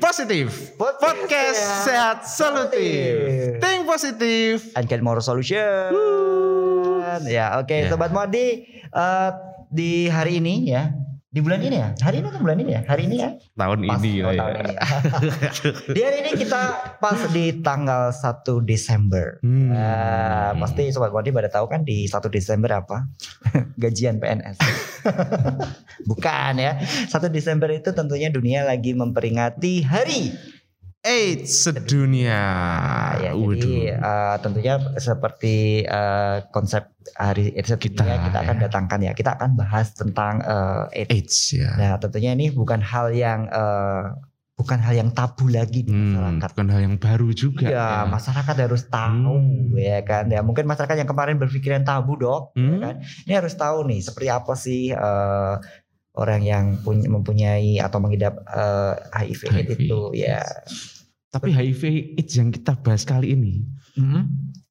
Positif. Podcast Sehat Solutif. Think positif and get more solution. Ya, oke, Ya. sobat Modi eh, di hari ini ya, di bulan ini ya, hari ini atau bulan ini ya, hari ini ya, Tahun Pas, ini oh, ya. tahun ini. di hari ini kita pas di tanggal 1 Desember. Hmm. Nah, pasti sobat Modi pada tahu kan di 1 Desember apa? Gajian PNS. Bukan ya. 1 Desember itu tentunya dunia lagi memperingati hari AIDS sedunia ya, Waduh. jadi eh, tentunya seperti eh, konsep hari AIDS Kita, kita, kita akan ya. datangkan ya. Kita akan bahas tentang eh, AIDS. AIDS ya Nah, tentunya ini bukan hal yang eh, bukan hal yang tabu lagi di Hmm, masyarakat. bukan hal yang baru juga Ya, masyarakat harus tahu Hmm. ya kan. Ya, mungkin masyarakat yang kemarin berpikiran tabu, Dok, Hmm. ya kan. Ini harus tahu nih seperti apa sih eh, orang yang punya, mempunyai atau mengidap eh, HIV, HIV. itu ya. Tapi HIV AIDS yang kita bahas kali ini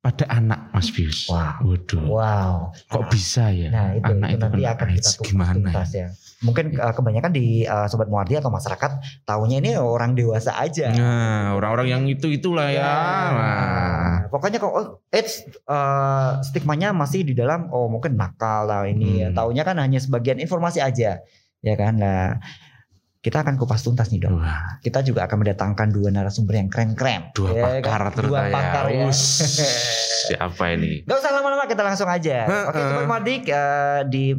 pada anak Mas Bius Wow. Waduh Wow. Kok bisa ya Nah itu, anak itu itu nanti akan kita AIDS kupas gimana ya? ya. Mungkin uh, kebanyakan di uh, sobat muardi atau masyarakat tahunya ini orang dewasa aja. Nah orang-orang yang itu itulah ya, Nah. Nah, pokoknya kok oh, AIDS uh, stigmanya masih di dalam oh mungkin nakal lah ini ya. Hmm. Taunya kan hanya sebagian informasi aja. Ya kan? Nah, kita akan kupas tuntas nih, Dok. Wah, Kita juga akan mendatangkan dua narasumber yang keren-keren. dua Ya pakar kan? Dua pakar ya. ya. Us, siapa ini? Gak usah lama-lama kita langsung aja. Oke, Heeh. Sobat Madik eh, di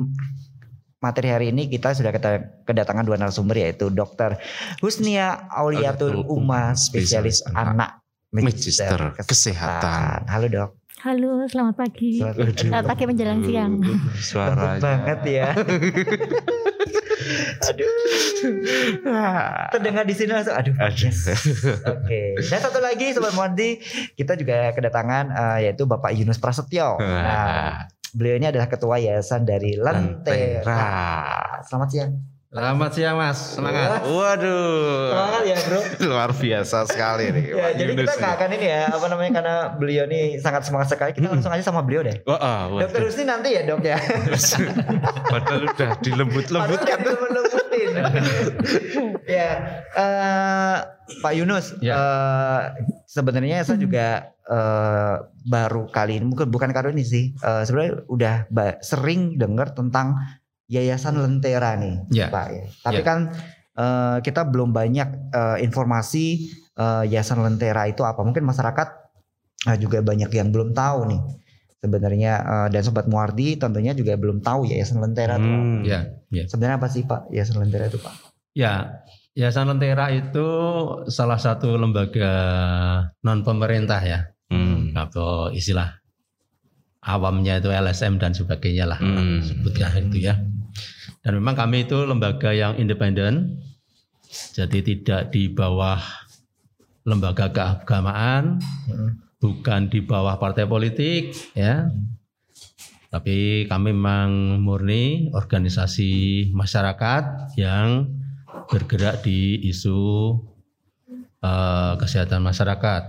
materi hari ini kita sudah kita kedatangan dua narasumber yaitu Dr. Husnia Auliatul Uma, spesialis anak Magister Kesehatan. Halo dok. Halo, selamat pagi. Selamat pagi menjelang siang. Suaranya banget ya. aduh. Terdengar di sini langsung aduh. Aduh. yes. Oke. Dan satu lagi Sobat Mondi, kita juga kedatangan eh, yaitu Bapak Yunus Prasetyo. Nah, beliau ini adalah ketua yayasan dari Lentera. Lentera. Selamat siang. Selamat siang Mas, semangat. Waduh. Semangat ya, Bro. Luar biasa sekali nih. Ya, Pak jadi Yunus kita nggak akan ini ya, apa namanya karena beliau ini sangat semangat sekali. Kita langsung aja sama beliau deh. Wah, ah, Dokter. Husni nanti ya dok ya. Padahal udah dilembut-lembut udah dilembut-lembutin. ya, eh, Pak Yunus, Ya. eh, sebenarnya saya juga eh, baru kali ini, mungkin bukan kali ini sih, eh, sebenarnya udah sering dengar tentang Yayasan Lentera nih, Ya. Pak. Ya. Tapi Ya. kan eh, kita belum banyak eh, informasi eh, Yayasan Lentera itu apa. Mungkin masyarakat eh, juga banyak yang belum tahu nih. Sebenarnya eh, dan sobat Muardi tentunya juga belum tahu Yayasan Lentera itu apa. Hmm. Ya, ya. Sebenarnya apa sih Pak Yayasan Lentera itu Pak? Ya, Yayasan Lentera itu salah satu lembaga non pemerintah ya. Hmm. Atau istilah awamnya itu LSM dan sebagainya lah. Hmm. Sebutkan itu ya. Dan memang kami itu lembaga yang independen. Jadi tidak di bawah lembaga keagamaan, bukan di bawah partai politik ya. Tapi kami memang murni organisasi masyarakat yang bergerak di isu eh, kesehatan masyarakat.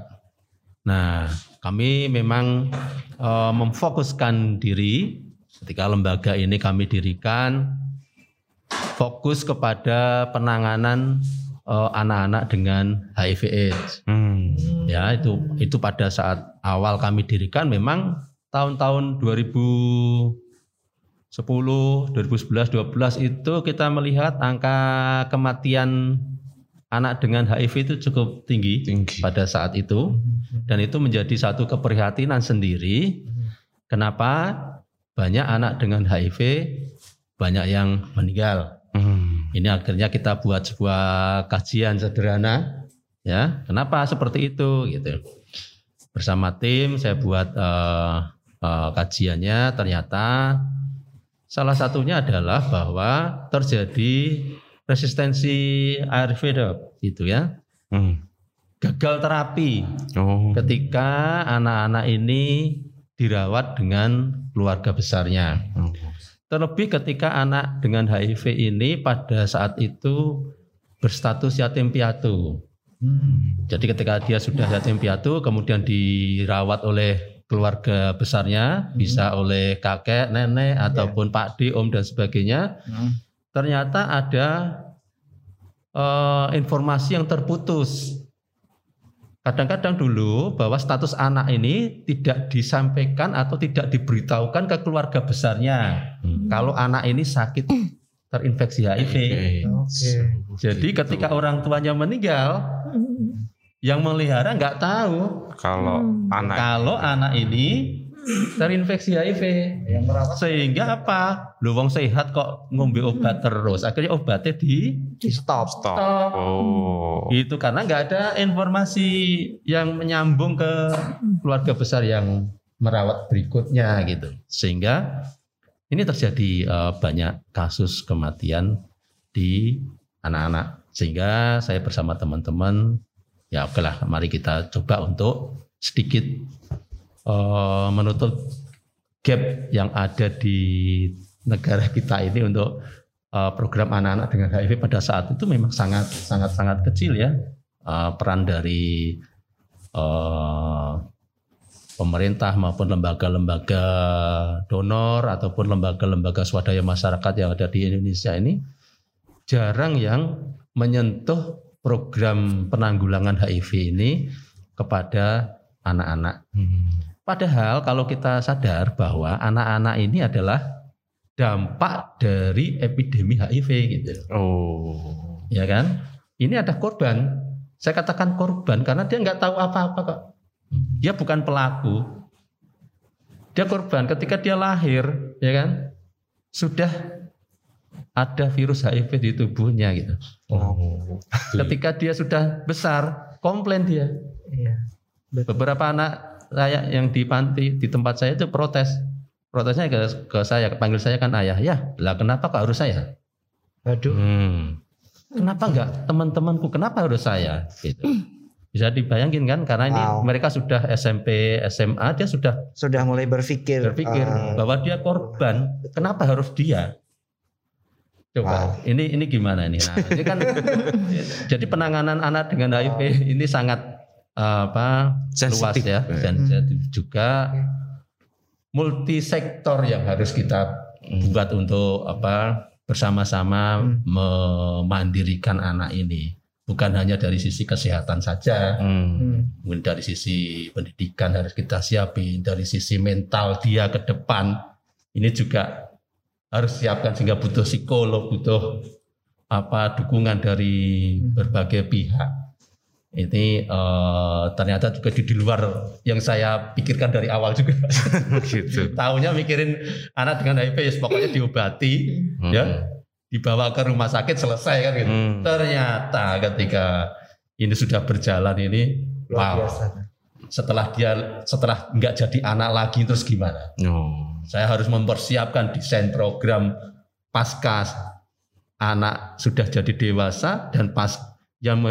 Nah, kami memang eh, memfokuskan diri ketika lembaga ini kami dirikan fokus kepada penanganan eh, anak-anak dengan HIV/AIDS. Hmm. Ya, itu itu pada saat awal kami dirikan memang tahun-tahun 2010, 2011, 12 itu kita melihat angka kematian anak dengan HIV itu cukup tinggi, Tinggi. pada saat itu dan itu menjadi satu keprihatinan sendiri. Kenapa banyak anak dengan HIV banyak yang meninggal? Hmm. Ini akhirnya kita buat sebuah kajian sederhana, ya. Kenapa seperti itu, gitu. Bersama tim saya buat eh, eh, kajiannya. Ternyata salah satunya adalah bahwa terjadi resistensi ARV, gitu ya. Hmm. Gagal terapi Oh. ketika anak-anak ini dirawat dengan keluarga besarnya. Oh. Terlebih ketika anak dengan HIV ini pada saat itu berstatus yatim piatu. Hmm. Jadi ketika dia sudah yatim piatu, kemudian dirawat oleh keluarga besarnya, Hmm. bisa oleh kakek, nenek, ataupun Pak D, Om dan sebagainya, Hmm. ternyata ada eh, informasi yang terputus. Kadang-kadang dulu bahwa status anak ini tidak disampaikan atau tidak diberitahukan ke keluarga besarnya. Hmm. Kalau anak ini sakit terinfeksi HIV. Oke. Jadi ketika orang tuanya meninggal, yang melihara nggak tahu Kalau Hmm. anak kalau anak ini terinfeksi HIV. Yang merawat Sehingga apa? Lu wong sehat kok ngombe obat terus. Akhirnya obatnya di di stop. stop. stop. Oh. Itu karena nggak ada informasi yang menyambung ke keluarga besar yang merawat berikutnya gitu. Sehingga ini terjadi eh, banyak kasus kematian di anak-anak. Sehingga saya bersama teman-teman ya oke lah mari kita coba untuk sedikit eh, menutup gap yang ada di negara kita ini untuk eh, program anak-anak dengan HIV pada saat itu memang sangat sangat sangat kecil ya Eh, peran dari pemerintah maupun lembaga-lembaga donor ataupun lembaga-lembaga swadaya masyarakat yang ada di Indonesia ini jarang yang menyentuh program penanggulangan HIV ini kepada anak-anak. Hmm. Padahal kalau kita sadar bahwa anak-anak ini adalah dampak dari epidemi HIV gitu. Oh. Ya kan? Ini ada korban. Saya katakan korban karena dia nggak tahu apa-apa kok. Dia bukan pelaku. Dia korban ketika dia lahir, ya kan? Sudah ada virus HIV di tubuhnya gitu. Oh. Ketika dia sudah besar, komplain dia. Iya. Beberapa anak saya yang di panti di tempat saya itu protes. Protesnya ke, ke saya, panggil saya kan ayah. Ya, lah kenapa kok harus saya? Aduh. Hmm. Kenapa enggak teman-temanku? Kenapa harus saya? Gitu. Bisa dibayangin kan? Karena ini Wow. mereka sudah SMP, SMA, dia sudah Sudah mulai berpikir. berpikir eh, bahwa dia korban. Kenapa harus dia? Coba, ini ini gimana ini? Nah, ini kan jadi penanganan anak dengan HIV ini sangat eh, apa luas Sensitif. ya, sensitif juga multisektor yang harus kita buat untuk apa bersama-sama Hmm. memandirikan anak ini. Bukan hanya dari sisi kesehatan saja, Hmm. hmm. mungkin dari sisi pendidikan harus kita siapin, dari sisi mental dia ke depan ini juga harus siapkan sehingga butuh psikolog, butuh apa dukungan dari berbagai pihak. Ini eh, ternyata juga di, di luar yang saya pikirkan dari awal juga. gitu. Tahunya mikirin anak dengan HIV ya pokoknya diobati, ya dibawa ke rumah sakit selesai kan gitu. Hmm. Ternyata ketika ini sudah berjalan ini, Luar wow. biasa. Setelah dia setelah nggak jadi anak lagi terus gimana? Oh. Saya harus mempersiapkan desain program pasca anak sudah jadi dewasa dan pas yang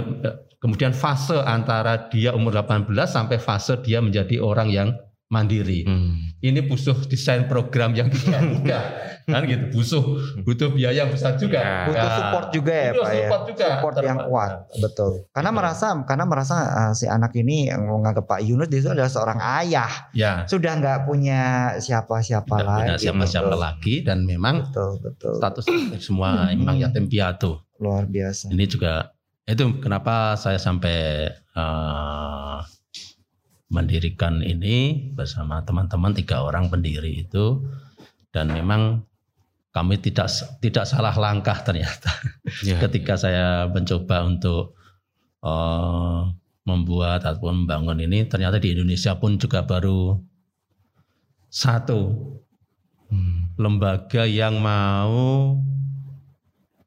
kemudian fase antara dia umur 18 sampai fase dia menjadi orang yang mandiri. Hmm. Ini butuh desain program yang tidak mudah kan gitu butuh butuh biaya yang besar juga Ya. Butuh Ya. support juga ya Butuh Pak ya. support juga. Support yang kuat, betul. Karena merasa karena merasa uh, si anak ini yang menganggap Pak Yunus itu adalah seorang ayah, ya sudah nggak punya siapa-siapa tidak lagi. punya siapa-siapa betul. lagi dan memang Betul, betul. status semua memang yatim piatu Luar biasa. ini juga itu kenapa saya sampai eh, mendirikan ini bersama teman-teman tiga orang pendiri itu dan memang kami tidak tidak salah langkah ternyata Ya. ketika saya mencoba untuk eh, membuat ataupun membangun ini ternyata di Indonesia pun juga baru satu Hmm. lembaga yang mau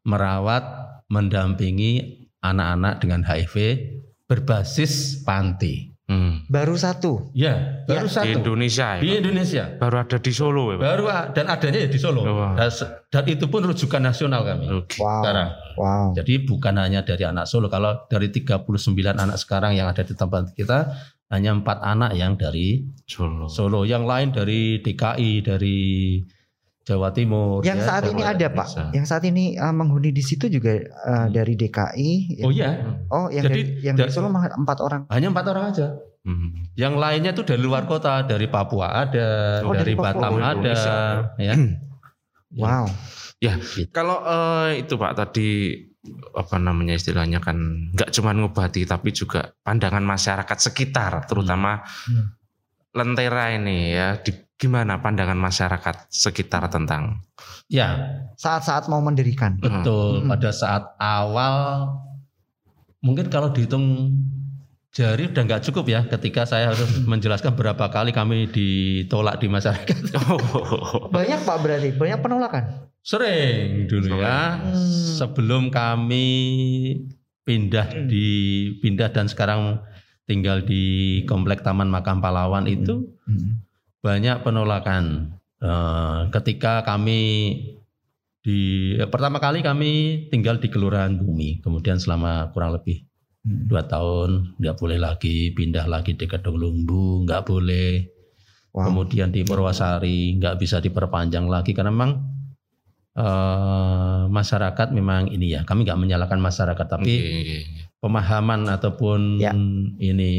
merawat, mendampingi anak-anak dengan HIV berbasis panti. Hmm. Baru satu. Ya, baru Di satu Indonesia ya. di Indonesia. Baru ada di Solo ya, Pak? Baru dan adanya ya di Solo. Wah. Dan, se- dan itu pun rujukan nasional kami Oke. Wow. sekarang. Wow. Jadi bukan hanya dari anak Solo. Kalau dari 39 anak sekarang yang ada di tempat kita hanya empat anak yang dari Solo. Solo. Yang lain dari DKI, dari Jawa Timur. Yang ya, saat ini ada Pak. bisa. Yang saat ini uh, menghuni di situ juga uh, dari DKI. Oh iya, Oh, yang Jadi, dari, yang da- dari Solo empat orang. hanya empat orang aja. Hmm. Yang lainnya tuh dari luar kota, dari Papua ada, Oh, dari, dari Papua. Batam Oh, ada, Indonesia. ya. Wow. Kalau eh, itu Pak tadi apa namanya istilahnya kan nggak cuma ngobati tapi juga pandangan masyarakat sekitar terutama Hmm. lentera ini ya di, gimana pandangan masyarakat sekitar tentang Ya, Saat-saat mau mendirikan. betul. Hmm. Pada saat awal, mungkin kalau dihitung jari udah nggak cukup ya. Ketika saya harus menjelaskan berapa kali kami ditolak di masyarakat. Banyak Pak berarti, banyak penolakan. Sering dulu ya. Hmm. Sebelum kami pindah di pindah dan sekarang tinggal di komplek Taman Makam Pahlawan itu banyak penolakan. Eh, ketika kami di eh, pertama kali kami tinggal di Kelurahan Bumi, kemudian selama kurang lebih Hmm. dua tahun nggak boleh lagi pindah lagi di Kedung Lumbu, nggak boleh. Wow. Kemudian di Purwasari nggak bisa diperpanjang lagi karena memang eh, masyarakat memang ini ya kami nggak menyalahkan masyarakat tapi Oke. pemahaman ataupun Ya. ini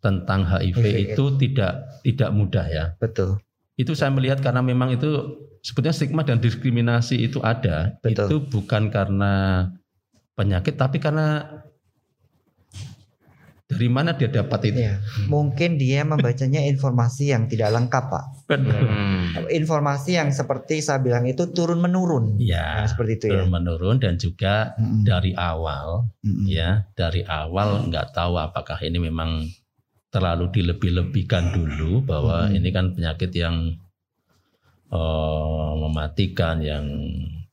tentang HIV, HIV itu tidak tidak mudah ya. Betul. Itu saya melihat karena memang itu sebetulnya stigma dan diskriminasi itu ada. Betul. Itu bukan karena penyakit tapi karena dari mana dia dapat itu. Iya. Mungkin dia membacanya informasi yang tidak lengkap, Pak. Hmm. Informasi yang seperti saya bilang itu turun menurun. Ya, Nah, seperti itu ya. turun menurun dan juga Mm-mm. dari awal Mm-mm. ya dari awal nggak tahu apakah ini memang terlalu dilebih-lebihkan dulu bahwa Hmm. ini kan penyakit yang eh, mematikan yang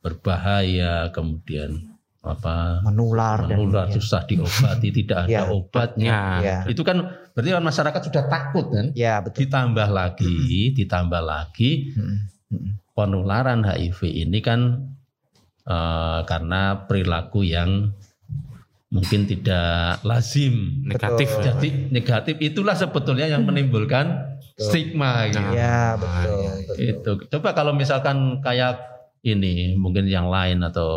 berbahaya kemudian apa Menular dan menular ya. susah diobati tidak ada Ya. obatnya Ya. itu kan berarti kan masyarakat sudah takut kan Ya, betul. ditambah lagi ditambah lagi Mm-mm. Mm-mm. penularan HIV ini kan eh, karena perilaku yang mungkin tidak lazim. Negatif. Betul. Jadi negatif itulah sebetulnya yang menimbulkan Betul. stigma gitu. Ya, betul. iya, betul. Itu. Coba kalau misalkan kayak ini mungkin yang lain atau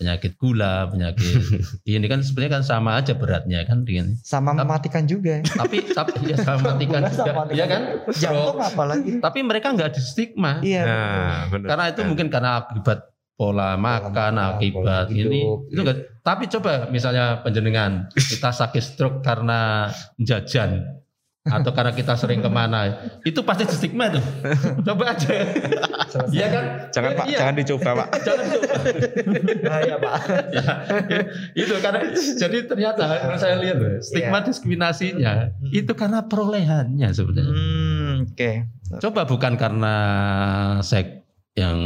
penyakit gula, penyakit ini kan sebenarnya kan sama aja beratnya kan dengan Sama mematikan juga. tapi tapi ya sama matikan Gula sama juga, ya kan? Jantung apalagi. Tapi mereka nggak di stigma. Iya. Nah, benar. Karena itu mungkin karena akibat pola makan, akibat pola ini hidup. itu enggak. Tapi coba misalnya penjenengan kita sakit stroke karena jajan atau karena kita sering ke mana, itu pasti stigma tuh. Coba aja. Iya kan? Jangan Pak, Iya. jangan dicoba Pak. Jangan coba. Bahaya, Pak. Ya, itu karena jadi ternyata kalau saya lihat stigma Iya. diskriminasinya itu karena perolehannya sebenarnya. Hmm, oke. Coba bukan karena seks yang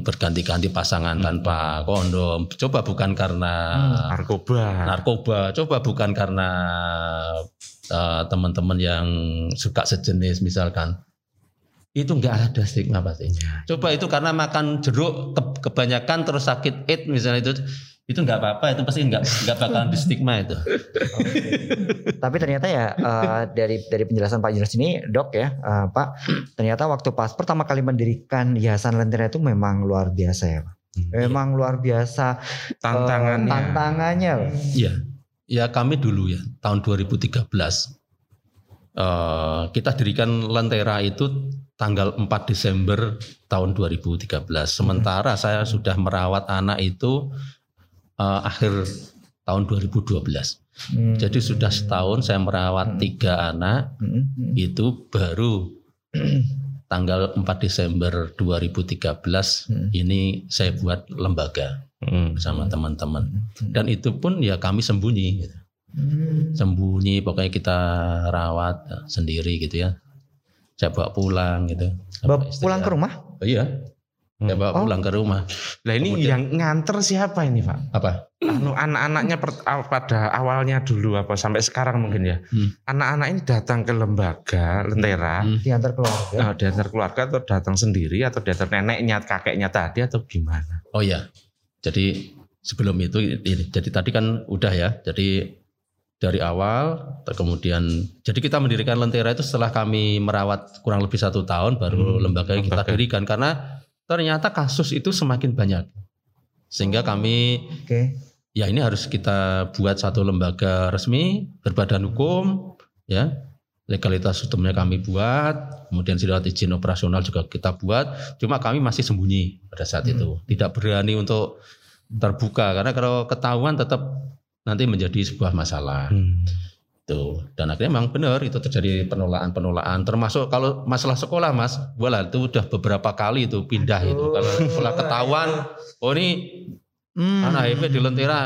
berganti-ganti pasangan tanpa kondom. Coba bukan karena Narkoba. narkoba. Coba bukan karena eh, teman-teman yang suka sejenis misalkan. Itu enggak ada stigma pasti. Coba itu karena makan jeruk ke- kebanyakan terus sakit AIDS misalnya itu itu enggak apa-apa itu pasti enggak enggak bakalan di stigma itu. Tapi ternyata ya eh, dari dari penjelasan Pak Julius ini, Dok ya, eh, Pak, ternyata waktu pas pertama kali mendirikan Yayasan Lentera itu memang luar biasa ya, Pak. Memang luar biasa eh, Tantangannya. tantangannya. Pak. Iya. Ya kami dulu ya tahun 2013 eh, kita dirikan Lentera itu tanggal 4 Desember tahun 2013. Sementara saya sudah merawat anak itu eh, akhir tahun 2012. Hmm. Jadi sudah setahun saya merawat tiga anak Hmm, hmm. itu baru tanggal 4 Desember 2013 Hmm. ini saya buat lembaga Hmm. bersama teman-teman dan itu pun ya kami sembunyi gitu. Hmm. sembunyi pokoknya kita rawat sendiri gitu ya saya bawa pulang gitu Bawa Sama pulang ke rumah? Oh, iya saya bawa Oh. pulang ke rumah Lah ini Kemudian- yang nganter siapa ini Pak? apa Anu anak-anaknya pada awalnya dulu apa sampai sekarang mungkin ya. Hmm. Anak-anak ini datang ke lembaga Lentera. Hmm. Diantar keluarga. Nah, diantar keluarga atau datang sendiri atau diantar neneknya, kakeknya tadi atau gimana? oh ya jadi sebelum itu ini jadi tadi kan udah ya jadi dari awal kemudian jadi kita mendirikan Lentera itu setelah kami merawat kurang lebih satu tahun baru Hmm, lembaga yang kita lembaga. dirikan karena ternyata kasus itu semakin banyak. Sehingga kami Oke. ya ini harus kita buat satu lembaga resmi berbadan hukum ya legalitas hukumnya kami buat kemudian surat izin operasional juga kita buat cuma kami masih sembunyi pada saat itu tidak berani untuk terbuka karena kalau ketahuan tetap nanti menjadi sebuah masalah Hmm. Tuh. Dan akhirnya memang benar itu terjadi penolakan-penolakan termasuk kalau masalah sekolah Mas, wala itu udah beberapa kali itu pindah itu. Kalau sekolah ketahuan, oh ini Hmm. anak HIV di Lentera.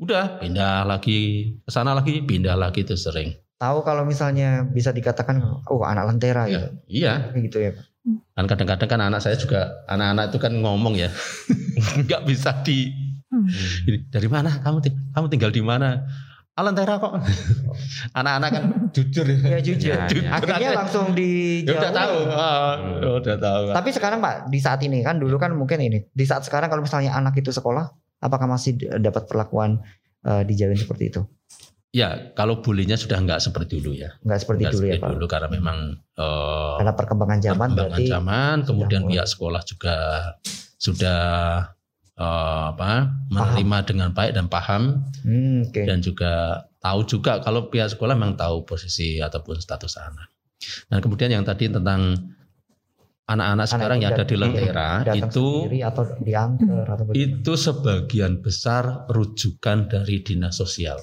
Udah pindah lagi ke sana lagi, pindah lagi itu sering. Tahu kalau misalnya bisa dikatakan oh anak lentera Ya, gitu. iya, gitu ya, Pak. kan kadang-kadang kan anak saya juga anak-anak itu kan ngomong ya. nggak bisa di Hmm. dari mana kamu kamu tinggal di mana? Lentera kok. Anak-anak kan jujur Ya jujur. Ya, ya. Akhirnya langsung di Ya udah tahu. Ah, udah tahu. Tapi sekarang Pak, di saat ini kan dulu kan mungkin ini. Di saat sekarang kalau misalnya anak itu sekolah, apakah masih dapat perlakuan eh, dijauhin seperti itu? Ya, kalau bulinya sudah nggak seperti dulu ya. Enggak seperti Nggak dulu ya seperti Pak. dulu karena memang eh, Karena perkembangan zaman perkembangan berarti zaman, kemudian pihak sekolah juga sudah eh, apa menerima dengan baik dan paham hmm, oke. dan juga tahu juga kalau pihak sekolah memang tahu posisi ataupun status anak. Dan kemudian yang tadi tentang anak-anak sekarang yang ada di Lentera itu atau diantar atau bagaimana? itu sebagian besar rujukan dari dinas sosial.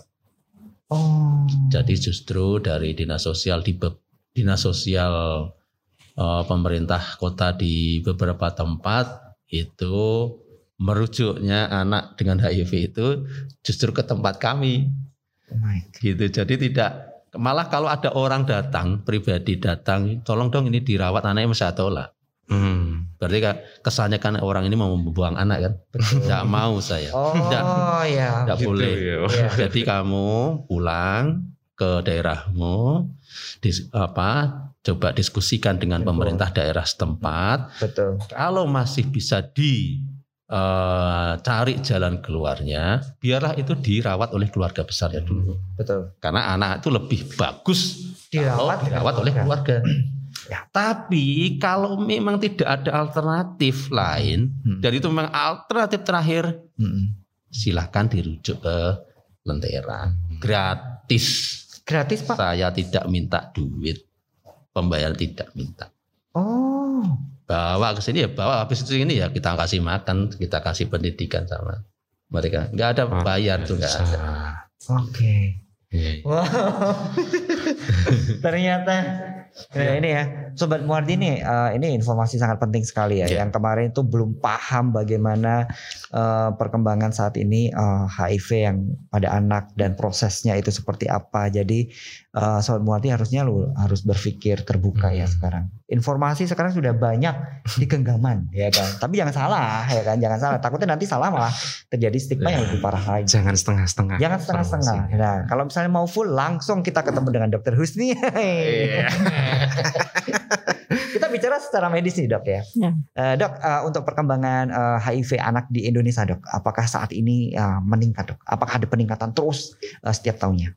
Oh. Jadi justru dari dinas sosial di dinas sosial eh, pemerintah kota di beberapa tempat itu merujuknya anak dengan HIV itu justru ke tempat kami Oh my God. gitu. Jadi tidak malah kalau ada orang datang pribadi datang, tolong dong ini dirawat anaknya masih tolak. Hmm. Berarti kan kesannya kan orang ini mau membuang anak kan? Tidak mau saya. Oh Tidak, ya. tidak Gitu boleh. ya. Jadi kamu pulang ke daerahmu, dis, apa, coba diskusikan dengan Betul. pemerintah daerah setempat. Betul. Kalau masih bisa di eh, cari jalan keluarnya, biarlah itu dirawat oleh keluarga besarnya dulu. Betul. Karena anak itu lebih bagus Dirawat dirawat oleh keluarga. Ya. Tapi kalau memang tidak ada alternatif lain, Hmm. dan itu memang alternatif terakhir, Mm-mm. silahkan dirujuk ke Lentera. Gratis. Gratis Pak. Saya tidak minta duit. Pembayar tidak minta. Oh. Bawa ke sini ya bawa habis itu ini ya kita kasih makan, kita kasih pendidikan sama mereka. Nggak ada Wah, bayar tuh nggak ada. Oke. Iya. Wow. Ternyata Nah, ini ya, sobat Muardi ini eh, ini informasi sangat penting sekali ya. Ya. Yang kemarin itu belum paham bagaimana eh, perkembangan saat ini eh, HIV yang pada anak dan prosesnya itu seperti apa. Jadi eh, sobat Muardi harusnya lu harus berpikir terbuka ya Hmm. sekarang. Informasi sekarang sudah banyak di genggaman ya kan. Tapi jangan salah ya kan, jangan salah. Takutnya nanti salah malah terjadi stigma yang lebih parah lagi. Jangan setengah-setengah. Jangan setengah-setengah. Nah, kalau misalnya mau full langsung kita ketemu dengan Dokter Husni. Iya. kita bicara secara medis nih dok ya. Ya. Eh, dok, eh, untuk perkembangan eh, HIV anak di Indonesia dok, apakah saat ini eh, meningkat dok? Apakah ada peningkatan terus eh, setiap tahunnya?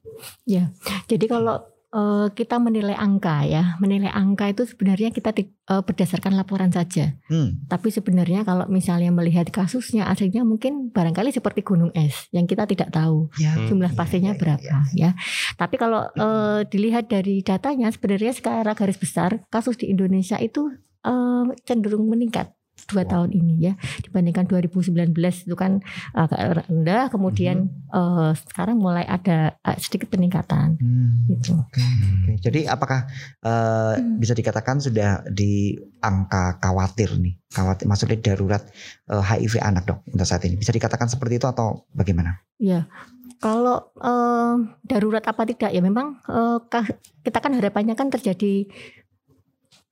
Jadi kalau eh, kita menilai angka ya, menilai angka itu sebenarnya kita ti- eh, berdasarkan laporan saja. Hmm. Tapi sebenarnya kalau misalnya melihat kasusnya aslinya mungkin barangkali seperti gunung es yang kita tidak tahu Ya. Hmm. jumlah Iya, pastinya iya, berapa ya. Tapi kalau eh, dilihat dari datanya sebenarnya secara garis besar kasus di Indonesia itu eh, cenderung meningkat dua tahun ini ya dibandingkan 2019 itu kan agak rendah kemudian eh, sekarang mulai ada eh, sedikit peningkatan Hmm. gitu. Oke, oke. Jadi apakah eh, Hmm. bisa dikatakan sudah di angka khawatir nih? Khawatir maksudnya darurat eh, HIV anak dok untuk saat ini. Bisa dikatakan seperti itu atau bagaimana? Ya, kalau eh, darurat apa tidak ya memang eh, ka- kita kan harapannya kan terjadi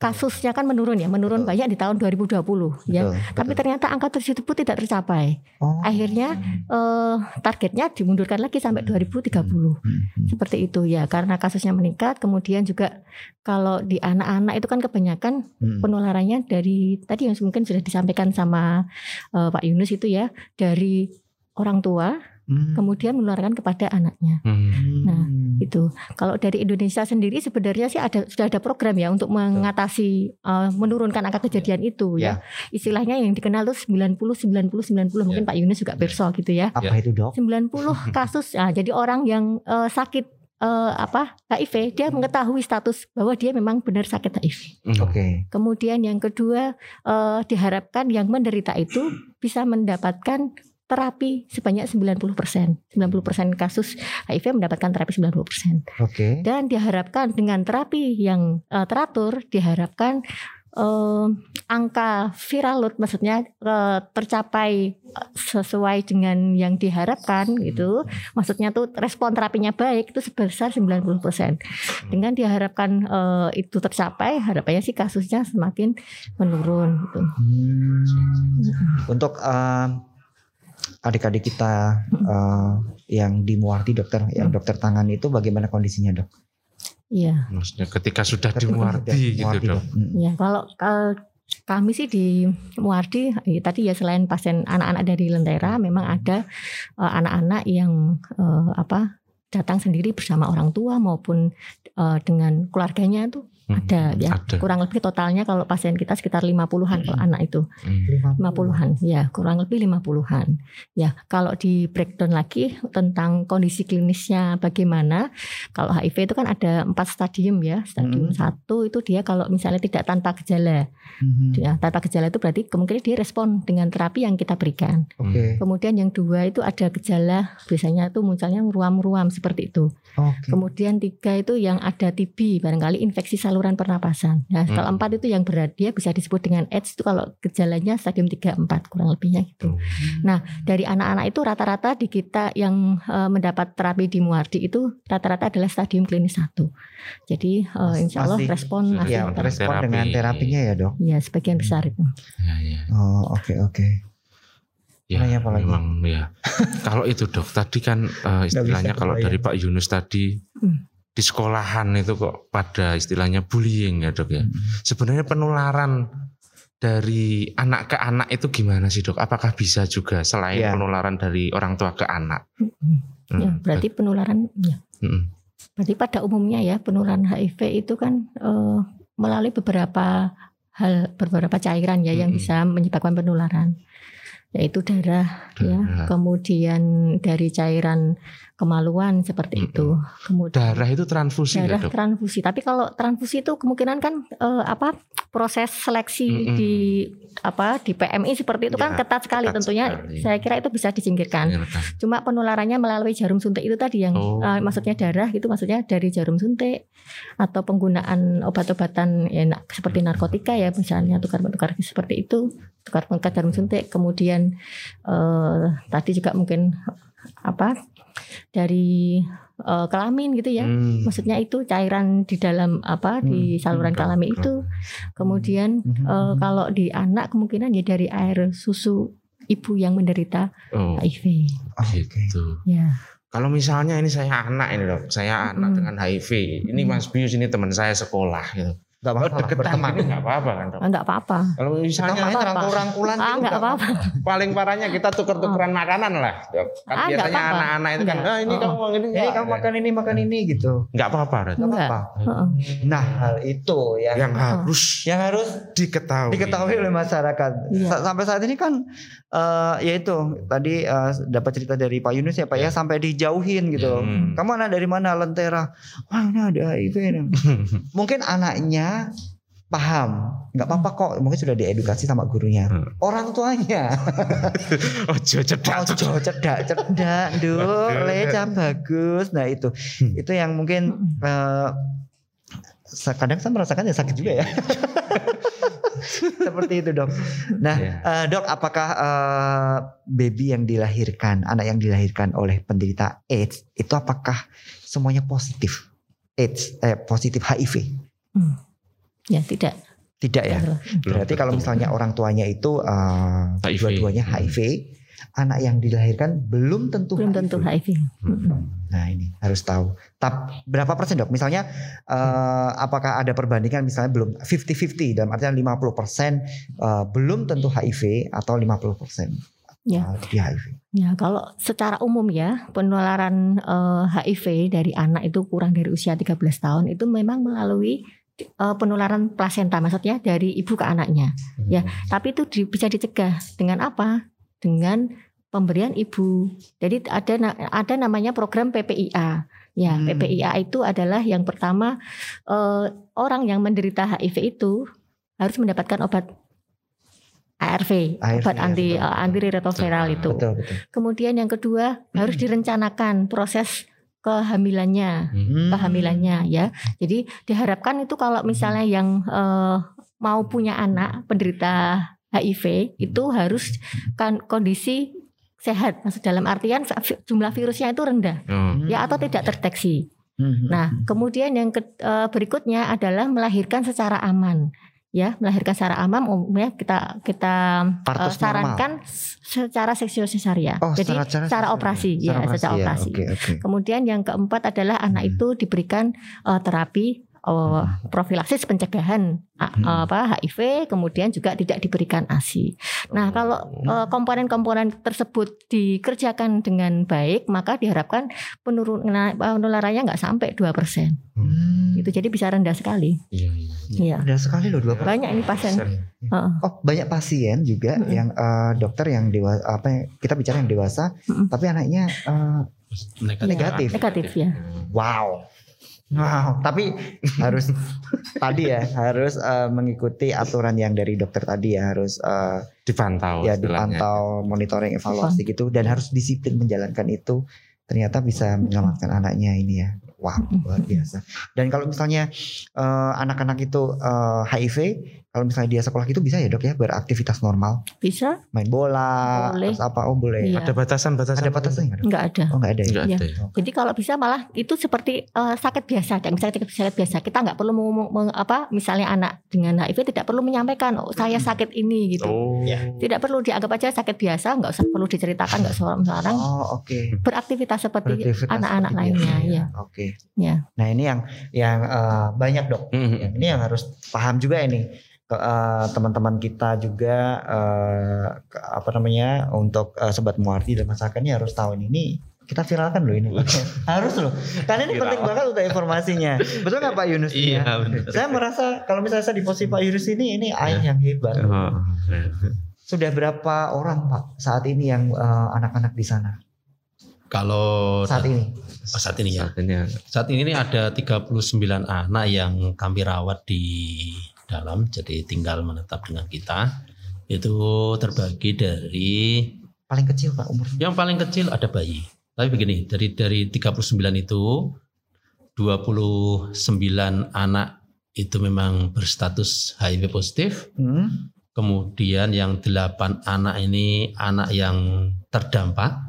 kasusnya kan menurun ya, menurun Betul. banyak di tahun 2020 ya. Betul, Tapi betul. ternyata angka tersebut tidak tercapai. Oh. Akhirnya eh, targetnya dimundurkan lagi sampai 2030. Hmm. Seperti itu ya, karena kasusnya meningkat. Kemudian juga kalau di anak-anak itu kan kebanyakan Hmm. penularannya dari tadi yang mungkin sudah disampaikan sama eh, Pak Yunus itu ya, dari orang tua Hmm. kemudian menularkan kepada anaknya. Hmm. Nah, Hmm. itu. Kalau dari Indonesia sendiri sebenarnya sih ada sudah ada program ya untuk mengatasi uh, menurunkan angka kejadian itu ya. Istilahnya yang dikenal tuh 90 90 90 mungkin Pak Yunus juga perso gitu ya. Apa itu dok? 90 kasus. Nah, jadi orang yang uh, sakit uh, apa HIV dia mengetahui status bahwa dia memang benar sakit HIV. Hmm. Oke. Kemudian yang kedua eh, diharapkan yang menderita itu bisa mendapatkan terapi sebanyak 90%. 90% kasus HIV mendapatkan terapi 90%. Oke. Dan diharapkan dengan terapi yang eh, teratur diharapkan eh, angka viral load maksudnya eh, tercapai sesuai dengan yang diharapkan gitu. Maksudnya tuh respon terapinya baik itu sebesar 90%. Dengan diharapkan eh, itu tercapai, harapannya sih kasusnya semakin menurun gitu. Hmm. Untuk eh, adik-adik kita eh, yang di Muarti dokter, yang dokter tangan itu bagaimana kondisinya dok? Iya. Maksudnya ketika sudah Ketika dimuarti sudah gitu Muarti, dok. Hmm. Ya, kalau kalau kami sih di Muardi ya, tadi ya selain pasien anak-anak dari Lentera memang ada eh, anak-anak yang eh, apa datang sendiri bersama orang tua maupun eh, dengan keluarganya tuh Hmm, ada ya. Ada. Kurang lebih totalnya kalau pasien kita sekitar 50-an kalau anak itu. Hmm. 50-an ya kurang lebih 50-an ya kalau di breakdown lagi tentang kondisi klinisnya bagaimana kalau HIV itu kan ada empat stadium ya stadium Mm. satu itu dia kalau misalnya tidak tanpa gejala Mhm. ya tanpa gejala itu berarti kemungkinan dia respon dengan terapi yang kita berikan Oke. kemudian yang dua itu ada gejala biasanya itu munculnya ruam-ruam seperti itu Oke. kemudian tiga itu yang ada TB barangkali infeksi saluran pernapasan nah kalau Hmm. empat itu yang berat dia bisa disebut dengan AIDS itu kalau gejalanya stadium 3 4 kurang lebihnya gitu Hmm. dari anak-anak itu rata-rata di kita yang eh, mendapat terapi di Muardi itu rata-rata adalah stadium klinis satu. Jadi Mas- insya Allah masih- respon Iya, masih Ya, Terapi. respon dengan terapinya ya dok. ya sebagian besar itu. Ya, ya. Oh oke oke. Ya, apa lagi? memang ya. kalau itu dok, tadi kan eh, istilahnya kalau dari Pak Yunus tadi Hmm. di sekolahan itu kok pada istilahnya bullying ya dok ya. Hmm. Sebenarnya penularan dari anak ke anak itu gimana sih dok? Apakah bisa juga selain Ya. penularan dari orang tua ke anak? Ya, Hmm. berarti penularan ya. Hmm. Berarti pada umumnya ya penularan HIV itu kan eh, melalui beberapa hal beberapa cairan ya yang Mm-mm. bisa menyebabkan penularan. Yaitu darah, ya, Darah. kemudian dari cairan kemaluan seperti Mm-mm. itu. Kemudian Darah itu transfusi ya darah dok? transfusi. Tapi kalau transfusi itu kemungkinan kan eh, apa proses seleksi Mm-mm. di apa di PMI seperti itu kan Ya, ketat sekali. ketat Tentunya sekali. saya kira itu bisa disingkirkan. Menyenangkan. Cuma penularannya melalui jarum suntik itu tadi yang Oh. eh, maksudnya darah itu maksudnya dari jarum suntik atau penggunaan obat-obatan ya, seperti narkotika ya misalnya tukar-tukar seperti itu tukar-tukar jarum suntik. Kemudian eh, tadi juga mungkin apa dari eh, kelamin gitu ya. Hmm. Maksudnya itu cairan di dalam apa di Hmm, saluran hmm, kelamin hmm. itu. Kemudian Mhm. eh, kalau di anak kemungkinan ya dari air susu ibu yang menderita Oh, HIV. Oh, Oke. gitu. Ya. Kalau misalnya ini saya anak ini dok, saya anak Mm. dengan HIV, ini Mas Bius ini teman saya sekolah gitu. Gak Oh, apa-apa deketan berteman. gitu nggak apa-apa kan dok? Ah, enggak apa-apa. Kalau misalnya main apa-apa. rangkul-rangkulan Ah, enggak nggak apa-apa. paling parahnya kita tuker-tukeran makanan lah. Dok. Kan Ah, nggak biasanya anak-anak itu kan, Nggak. ah ini Oh. kamu ini Eh kamu makan ini makan ini gitu. nggak apa-apa. Dok. Gak Enggak. apa-apa. Nah hal itu yang Yang harus yang harus diketahui. diketahui oleh masyarakat. Iya. Sa- Sampai saat ini kan eh yaitu tadi eh, dapat cerita dari Pak Yunus ya Pak ya sampai dijauhin gitu. loh. Hmm. Kamu anak dari mana Lentera? Wah ini ada HIV. Mungkin anaknya paham, nggak apa-apa kok. Mungkin sudah diedukasi sama gurunya. Hmm. Orang tuanya, Oh cedak. oh cedak cedak, duk, Aduh. lecam bagus. Nah itu, Hmm. itu yang mungkin eh, kadang saya merasakan ya sakit juga ya. Seperti itu dok. Nah Ya. eh, dok, apakah eh, baby yang dilahirkan, anak yang dilahirkan oleh penderita AIDS itu apakah semuanya positif AIDS, eh, positif HIV? Ya, tidak. Tidak ya. Berarti kalau misalnya orang tuanya itu eh, HIV. dua-duanya HIV, anak yang dilahirkan belum tentu Belum tentu HIV. Mm-mm. Nah ini harus tahu. Tap berapa persen dok? Misalnya eh, apakah ada perbandingan misalnya belum 50-50 dalam artian 50 persen eh, belum tentu HIV atau 50 persen? Ya. uh, di HIV. Ya, kalau secara umum ya, penularan eh, HIV dari anak itu kurang dari usia 13 tahun itu memang melalui eh, penularan plasenta, maksudnya dari ibu ke anaknya. Ya, tapi itu di- bisa dicegah dengan apa? Dengan pemberian ibu. Jadi ada ada namanya program PPIA. Ya, Hmm. PPIA itu adalah yang pertama eh, orang yang menderita HIV itu harus mendapatkan obat ARV, ARV, obat ya, anti betul. eh, antiretroviral itu. Betul betul. Kemudian yang kedua harus direncanakan proses kehamilannya, Hmm. kehamilannya ya. Jadi diharapkan itu kalau misalnya yang eh, mau punya anak penderita HIV itu harus kan kondisi sehat, maksud dalam artian jumlah virusnya itu rendah Oh. ya atau tidak terdeteksi. Hmm. Nah, kemudian yang ke- eh, berikutnya adalah melahirkan secara aman. Ya, melahirkan secara aman umumnya kita kita eh, Partus normal. sarankan secara seksio sesaria. Oh, Jadi secara, secara operasi, ya, secara ya. operasi. Oke oke. Kemudian yang keempat adalah anak Hmm. itu diberikan eh, terapi eh, profilaksis pencegahan Hmm. apa HIV, kemudian juga tidak diberikan ASI. Nah, kalau eh, komponen-komponen tersebut dikerjakan dengan baik, maka diharapkan penurunan penularannya nggak sampai 2%. Hmm. Itu jadi bisa rendah sekali. Iya, iya. Iya. Udah sekali loh dua Banyak ini pasien. Heeh. Oh banyak pasien juga Mm-mm. yang eh, dokter yang dewasa apa ya, kita bicara yang dewasa Mm-mm. tapi anaknya eh, Negatif. Negatif. Negatif ya. wow wow. Tapi harus tadi ya harus eh, mengikuti aturan yang dari dokter tadi ya harus eh, Dipantau. ya dipantau monitoring evaluasi gitu dan harus disiplin menjalankan itu. Ternyata bisa menyelamatkan anaknya ini ya. Wow luar biasa. Dan kalau misalnya eh, anak-anak itu eh, HIV kalau misalnya dia sekolah itu bisa ya dok ya beraktivitas normal Bisa? main bola Boleh. terus apa oh boleh Iya. Ada batasan-batasan. ada batasnya nggak dok Enggak ada. oh nggak ada ya Enggak Iya. ada. ya? Jadi kalau bisa malah itu seperti eh, sakit biasa, kayak misalnya sakit, sakit biasa. Kita nggak perlu meng- apa, misalnya anak dengan HIV tidak perlu menyampaikan, oh saya sakit ini gitu. Oh. Tidak perlu dianggap aja sakit biasa, nggak usah perlu diceritakan, nggak seorang seorang oh oke beraktivitas seperti anak-anak lainnya. biasa Ya. oke Ya. nah ini yang yang eh, banyak dok Mhm. yang ini yang harus paham juga ini ke eh, teman-teman kita juga eh, ke- apa namanya untuk eh, sobat muarti dan ini harus tahu ini. ini kita viralkan loh ini harus loh karena ini Viral. penting banget untuk informasinya betul nggak Pak Yunus Iya, Ya? benar. saya merasa kalau misalnya saya di posisi Pak Yunus ini ini air yang hebat Oh, iya. sudah berapa orang Pak saat ini yang eh, anak-anak di sana Kalau saat ini Oh, saat ini ya. Saat ini ya. Saat ini nih ada 39 anak yang kami rawat di dalam jadi tinggal menetap dengan kita. Itu terbagi dari paling kecil Pak umurnya yang paling kecil ada bayi. Tapi begini, dari dari 39 itu 29 anak itu memang berstatus HIV positif. Hmm. Kemudian yang 8 anak ini anak yang terdampak.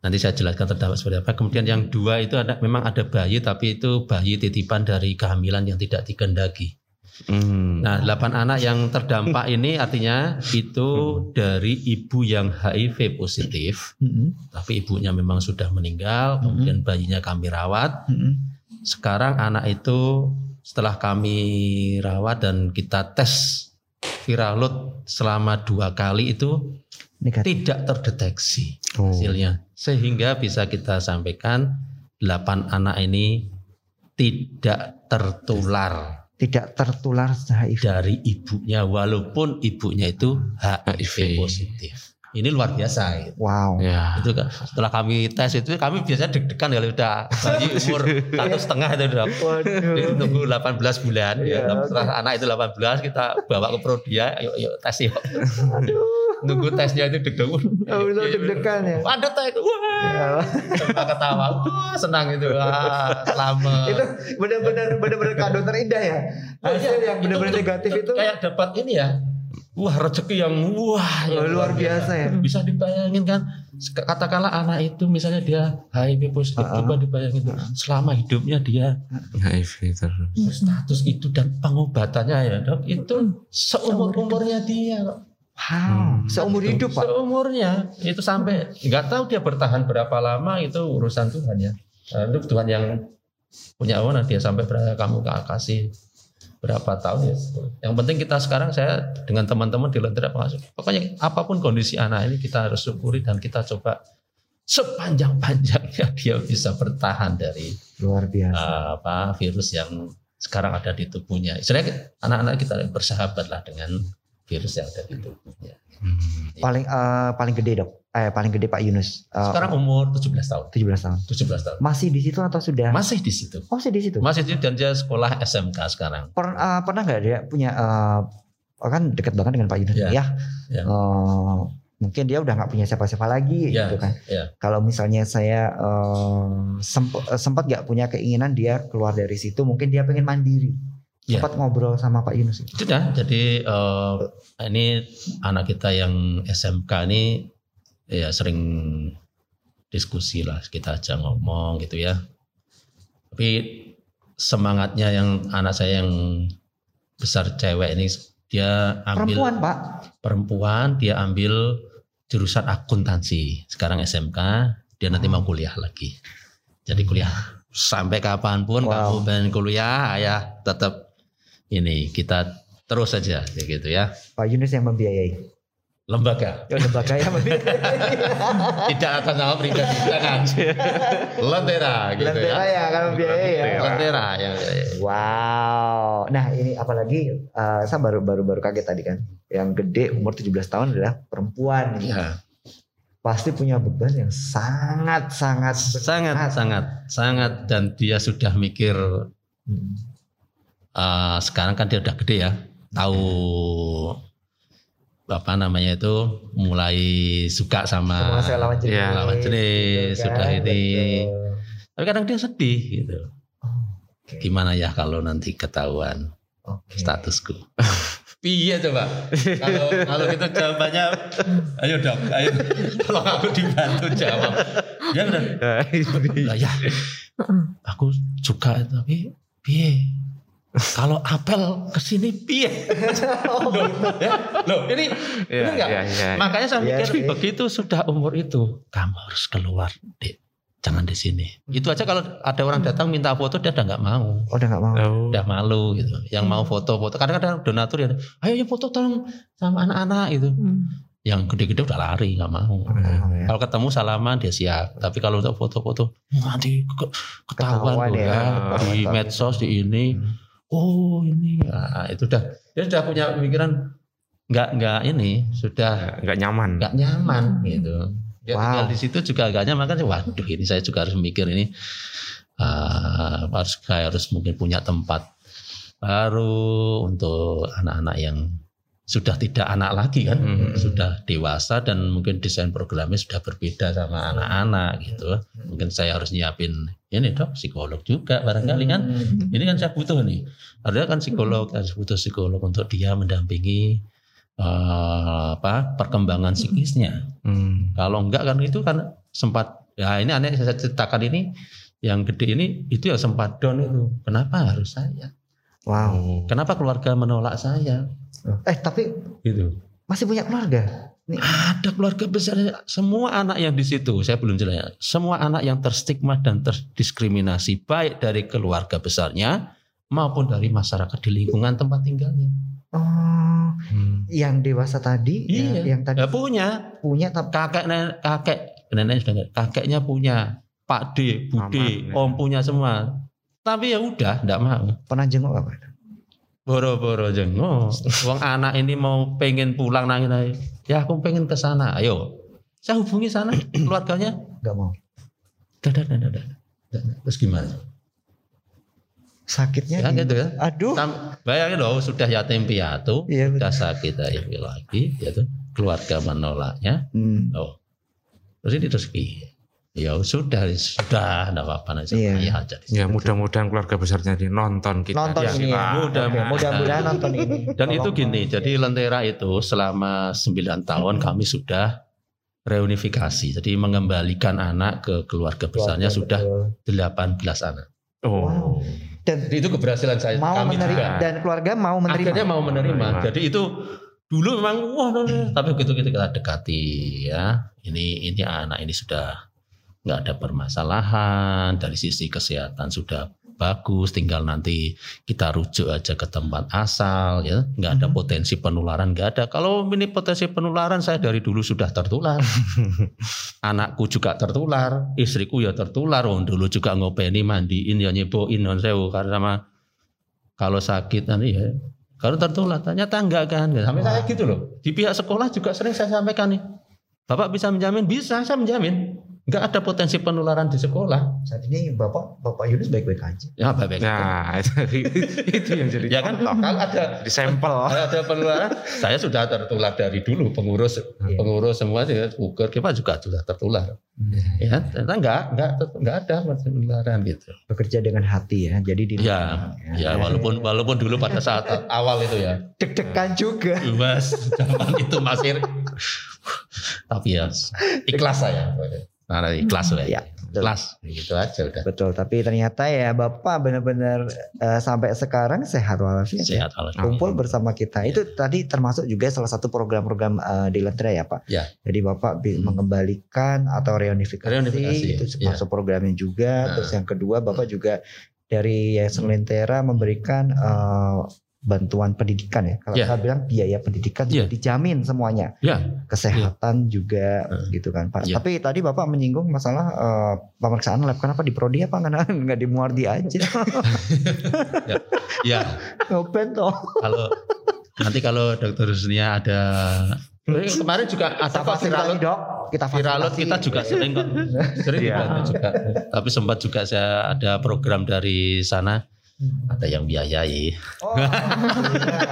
Nanti saya jelaskan terdampak seperti apa. Kemudian yang dua itu ada memang ada bayi tapi itu bayi titipan dari kehamilan yang tidak dikendaki. Hmm. Nah, 8 anak yang terdampak ini artinya itu dari ibu yang HIV positif, Hmm. tapi ibunya memang sudah meninggal, kemudian bayinya kami rawat. Hmm. Sekarang anak itu setelah kami rawat dan kita tes viral load selama dua kali itu negatif tidak terdeteksi Oh. hasilnya, sehingga bisa kita sampaikan 8 anak ini tidak tertular tidak tertular HIV dari ibunya walaupun ibunya itu HIV HIV. positif. Ini luar biasa. gitu. wow Ya. Itu kan setelah kami tes itu kami biasanya deg-degan kalau udah bayi umur satu setengah itu udah Jadi tunggu 18 bulan Iya, ya. Setelah anak itu 18 kita bawa ke prodia, yuk yuk tes yuk. Nunggu tesnya itu deg-degan. Oh, itu deg-degan ya. Ada tes. Wah. Sampai ketawa. Wah, senang itu. Wah, selamat. itu benar-benar benar-benar kado terindah ya hasil yang benar-benar negatif itu kayak dapat ini ya. Wah, rezeki yang wah Oh, yang luar biasa ya Bisa dibayangin kan katakanlah anak itu misalnya dia HIV positif Ah, ah. coba dibayangin tuh, selama hidupnya dia HIV terus. status itu dan pengobatannya ya dok itu seumur umurnya dia wow seumur hidup pak seumurnya itu sampai nggak tahu dia bertahan berapa lama itu urusan Tuhan ya Nah, itu Tuhan yang punya wewenang dia sampai berapa kamu kasih berapa tahun ya. Yang penting kita sekarang saya dengan teman-teman di Lentera Pengasuh. Pokoknya apa pun kondisi anak ini kita harus syukuri dan kita coba sepanjang-panjangnya dia bisa bertahan dari Luar biasa. uh, apa virus yang sekarang ada di tubuhnya. Istilahnya anak-anak kita bersahabat lah dengan virus yang ada di tubuhnya. paling eh, paling gede dok. Eh paling gede Pak Yunus. Eh, Sekarang umur 17 tahun. 17 tahun. 17 tahun. Masih di situ atau sudah? Masih di situ. Oh, masih di situ. Masih di situ dan dia sekolah SMK sekarang. Per- eh, pernah nggak dia punya eh, kan dekat banget dengan Pak Yunus Ya, ya? ya. Eh, mungkin dia udah nggak punya siapa-siapa lagi Ya, gitu kan. ya. Kalau misalnya saya semp- eh, sempat nggak punya keinginan dia keluar dari situ, mungkin dia pengen mandiri. Ya. Sempat ngobrol sama Pak Yunus. Sudah, jadi eh, ini anak kita yang SMK ini ya sering diskusi lah, kita aja ngomong gitu ya. Tapi semangatnya yang anak saya yang besar cewek ini dia ambil Perempuan Pak. perempuan, dia ambil jurusan akuntansi. Sekarang SMK, dia nanti mau kuliah lagi. Jadi kuliah sampai kapan pun Wow. kamu pengen kuliah, ayah tetap ini kita terus saja gitu ya. Pak Yunus yang membiayai. Lembaga Ya lembaga yang membiayai. tidak akan sama pribadi jangan. Lentera gitu Lentera ya. yang akan membiayai ya. Lentera yang Wow. Nah ini apalagi eh, saya baru baru baru kaget tadi kan. Yang gede umur 17 tahun adalah perempuan. ya, Pasti punya beban yang sangat sangat sangat sangat sangat dan dia sudah mikir Hmm. Eh, sekarang kan dia udah gede ya, tahu apa namanya itu mulai suka sama saya lawan jenis. Iya. lawan jenis, Betul sudah kan? ini. Betul. Tapi kadang dia sedih gitu. Oke. Gimana ya kalau nanti ketahuan Oke. statusku? Iya coba. Kalau kalau itu jawabannya, ayo dok, ayo tolong aku dibantu jawab. Ya benar. Lah ya, aku suka tapi piye? Kalau apel ke sini piye? Loh, ya, loh, ini Iya, Bener nggak? iya, iya. Makanya saya Iya mikir sih. begitu sudah umur itu, kamu harus keluar, dek. Jangan di sini. Itu aja kalau ada orang datang minta foto dia udah nggak mau, Oh, udah nggak mau. Oh. udah malu gitu. Yang mau foto-foto, kadang-kadang donatur ya, ayo ya foto tolong sama anak-anak itu. Hmm. Yang gede-gede udah lari nggak mau. Mau ya. Kalau ketemu salaman dia siap, tapi kalau untuk foto-foto nanti ke- ketahuan Ketahuan loh ya. ya, di medsos di ini. Hmm. Oh ini, Nah, itu udah dia sudah punya pemikiran nggak nggak ini sudah nggak nyaman. nggak nyaman gitu. Dia Wow. tinggal di situ juga agak nyaman kan. Waduh ini saya juga harus mikir ini ah, harus saya harus mungkin punya tempat baru untuk anak-anak yang sudah tidak anak lagi kan, Hmm. sudah dewasa dan mungkin desain programnya sudah berbeda sama anak-anak gitu. Mungkin saya harus nyiapin ini dok psikolog juga barangkali kan. Hmm. Ini kan saya butuh nih. Ada kan psikolog, harus butuh psikolog untuk dia mendampingi eh, apa perkembangan psikisnya. Hmm. Kalau enggak kan itu kan sempat ya ini aneh saya ceritakan ini yang gede ini itu yang sempat down itu. Kenapa harus saya? Wow. Kenapa keluarga menolak saya? Eh tapi Gitu. masih punya keluarga. Ada keluarga besar semua anak yang di situ saya belum jelas. Semua anak yang terstigma dan terdiskriminasi baik dari keluarga besarnya maupun dari masyarakat di lingkungan tempat tinggalnya. Oh, Hmm. yang dewasa tadi, Iya. yang, yang tadi Ya punya punya tapi kakek nenek kakek nenek sudah kakeknya punya Pak D, Bude, Om punya semua. Tapi ya udah, enggak mau. pernah jenguk apa? Boro-boro jenguk. Wong anak ini mau pengen pulang nangis aja. Ya aku pengen ke sana. Ayo. Saya hubungi sana keluarganya. Gak mau. Dah, dah, dah, dah, dah. Terus gimana? Sakitnya Ya gitu ya. Aduh. Sam- Bayangin loh sudah yatim piatu, Iya, betul. sudah sakit lagi, lagi, gitu. Keluarga menolaknya. Hmm. Oh, terus ini terus piye? Ya sudah, sudah, enggak apa-apa nanti Iya. ayah aja. Ya mudah-mudahan keluarga besarnya di nonton kita. Nonton Ya, ini ya. mudah- mudah-mudahan nonton ini. Dan itu Tolong, gini, Pak. jadi Lentera itu selama 9 tahun kami sudah reunifikasi. Jadi mengembalikan anak ke keluarga besarnya Keluarga, sudah betul. 18 anak. Oh. Wow. Dan Jadi itu keberhasilan saya mau kami menerima juga. dan keluarga mau menerima. Akhirnya mau menerima. Menerima. Jadi itu dulu memang wah, wah, wah. tapi begitu kita dekati ya, ini ini anak ini sudah nggak ada permasalahan dari sisi kesehatan sudah bagus, tinggal nanti kita rujuk aja ke tempat asal, ya, nggak ada Mhm. potensi penularan, nggak ada. Kalau ini potensi penularan, saya dari dulu sudah tertular, anakku juga tertular, istriku ya tertular, oh, dulu juga ngopeni mandiin ya nyeboin non sewu karena sama kalau sakit nanti ya. Kalau tertular ternyata enggak kan. Sampai saya gitu loh. Di pihak sekolah juga sering saya sampaikan nih. Bapak bisa menjamin? Bisa saya menjamin enggak ada potensi penularan di sekolah Saat ini Bapak Bapak Yunus baik-baik aja. ya baik baik Nah, itu, itu yang jadi ya kan kalau ada di sampel. ada penularan saya sudah tertular dari dulu pengurus Iya. pengurus semua juga ukur kita juga sudah tertular ya ternyata enggak enggak enggak ada penularan gitu Bekerja dengan hati ya. Jadi di ya ya walaupun walaupun dulu pada saat awal itu ya deg-degan juga. Mas, zaman itu masih tapi ya ikhlas saya. Nah, ikhlas ya. Ya, betul. Ikhlas gitu aja udah. Betul, tapi ternyata ya Bapak benar-benar eh, sampai sekarang sehat walafiat. ya. Sehat alhamdulillah. Kumpul bersama kita. Itu tadi termasuk juga salah satu program-program eh, di Lentera ya Pak. Ya. Jadi Bapak Hmm. mengembalikan atau reunifikasi, Reunifikasi, itu ya. masuk programnya juga. Nah. Terus yang kedua Bapak juga dari Yayasan Lentera memberikan eh, bantuan pendidikan ya. Kalau Ya. saya bilang biaya pendidikan juga Ya. dijamin semuanya. Ya. Kesehatan juga Hmm. gitu kan Pak. Ya. Tapi tadi Bapak menyinggung masalah eh, pemeriksaan lab kenapa di prodi apa nggak nggak di Muardi aja. Ya, Ngopen toh. kalau nanti kalau Dokter Husnia ada Eh, kemarin juga ada kok viralot dok. Kita viralot kita juga sering kok sering Iya. juga. tapi sempat juga saya ada program dari sana ada yang biayai Oh, alhamdulillah.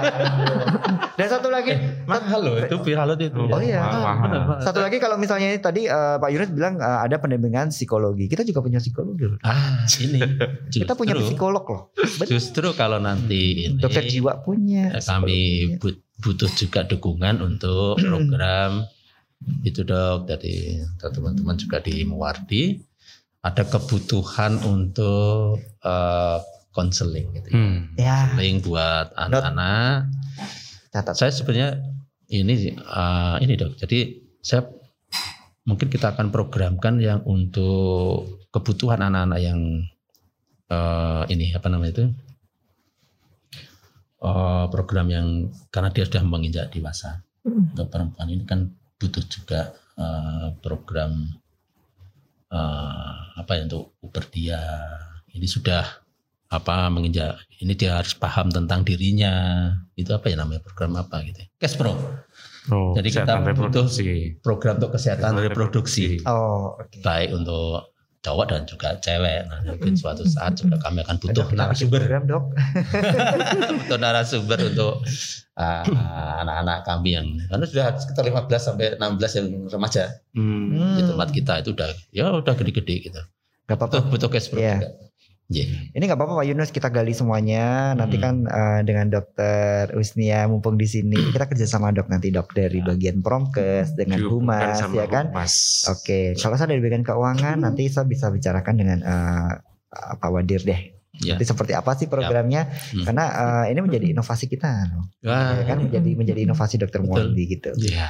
Dan satu lagi, mahal loh itu viralot itu Oh iya. Mahal, mahal. satu lagi kalau misalnya tadi eh, Pak Yunus bilang eh, ada pendampingan psikologi. Kita juga punya psikologi. loh. ah ini Kita punya justru- psikolog loh. Betul. Justru kalau nanti ini Dokter jiwa punya. eh, kami punya. but- butuh juga dukungan untuk program itu dok dari teman-teman juga di Muwardi ada kebutuhan untuk eh, konseling gitu. ya. Hmm. Ya, Konseling buat anak-anak. catat. Saya sebenarnya ini eh, ini dok. Jadi saya mungkin kita akan programkan yang untuk kebutuhan anak-anak yang eh, ini apa namanya itu Eh, program yang karena dia sudah menginjak dewasa. Mm. Untuk perempuan ini kan butuh juga eh, program eh, apa ya untuk uber dia. Ini sudah apa menginjak ini dia harus paham tentang dirinya. Itu apa ya namanya program apa gitu. ya? Cash Pro. Oh, Jadi kita butuh reproduksi. program untuk kesehatan Kesehatan reproduksi Oh, oke. baik untuk cowok dan juga cewek. Nah, mungkin suatu saat juga kami akan butuh narasumber program dok. untuk narasumber untuk uh, anak-anak kami yang karena sudah sekitar 15 sampai 16 yang remaja Hmm. di tempat kita itu udah ya udah gede-gede gitu. Gak apa-apa. Butuh butuh cash flow Iya. juga. Iya. Ini nggak apa-apa Pak Yunus kita gali semuanya. Nanti Hmm. kan eh, dengan Dokter Usnia mumpung di sini kita kerja sama dok nanti dok dari bagian promkes dengan humas sama ya kan. Humas. Oke, kalau saya dari bagian keuangan nanti saya bisa bicarakan dengan eh, Pak Wadir deh. Ya. Nanti seperti apa sih programnya? Hmm. Karena eh, ini menjadi inovasi kita, loh. Wah, ya kan menjadi menjadi inovasi Dokter. Muardi gitu. Iya.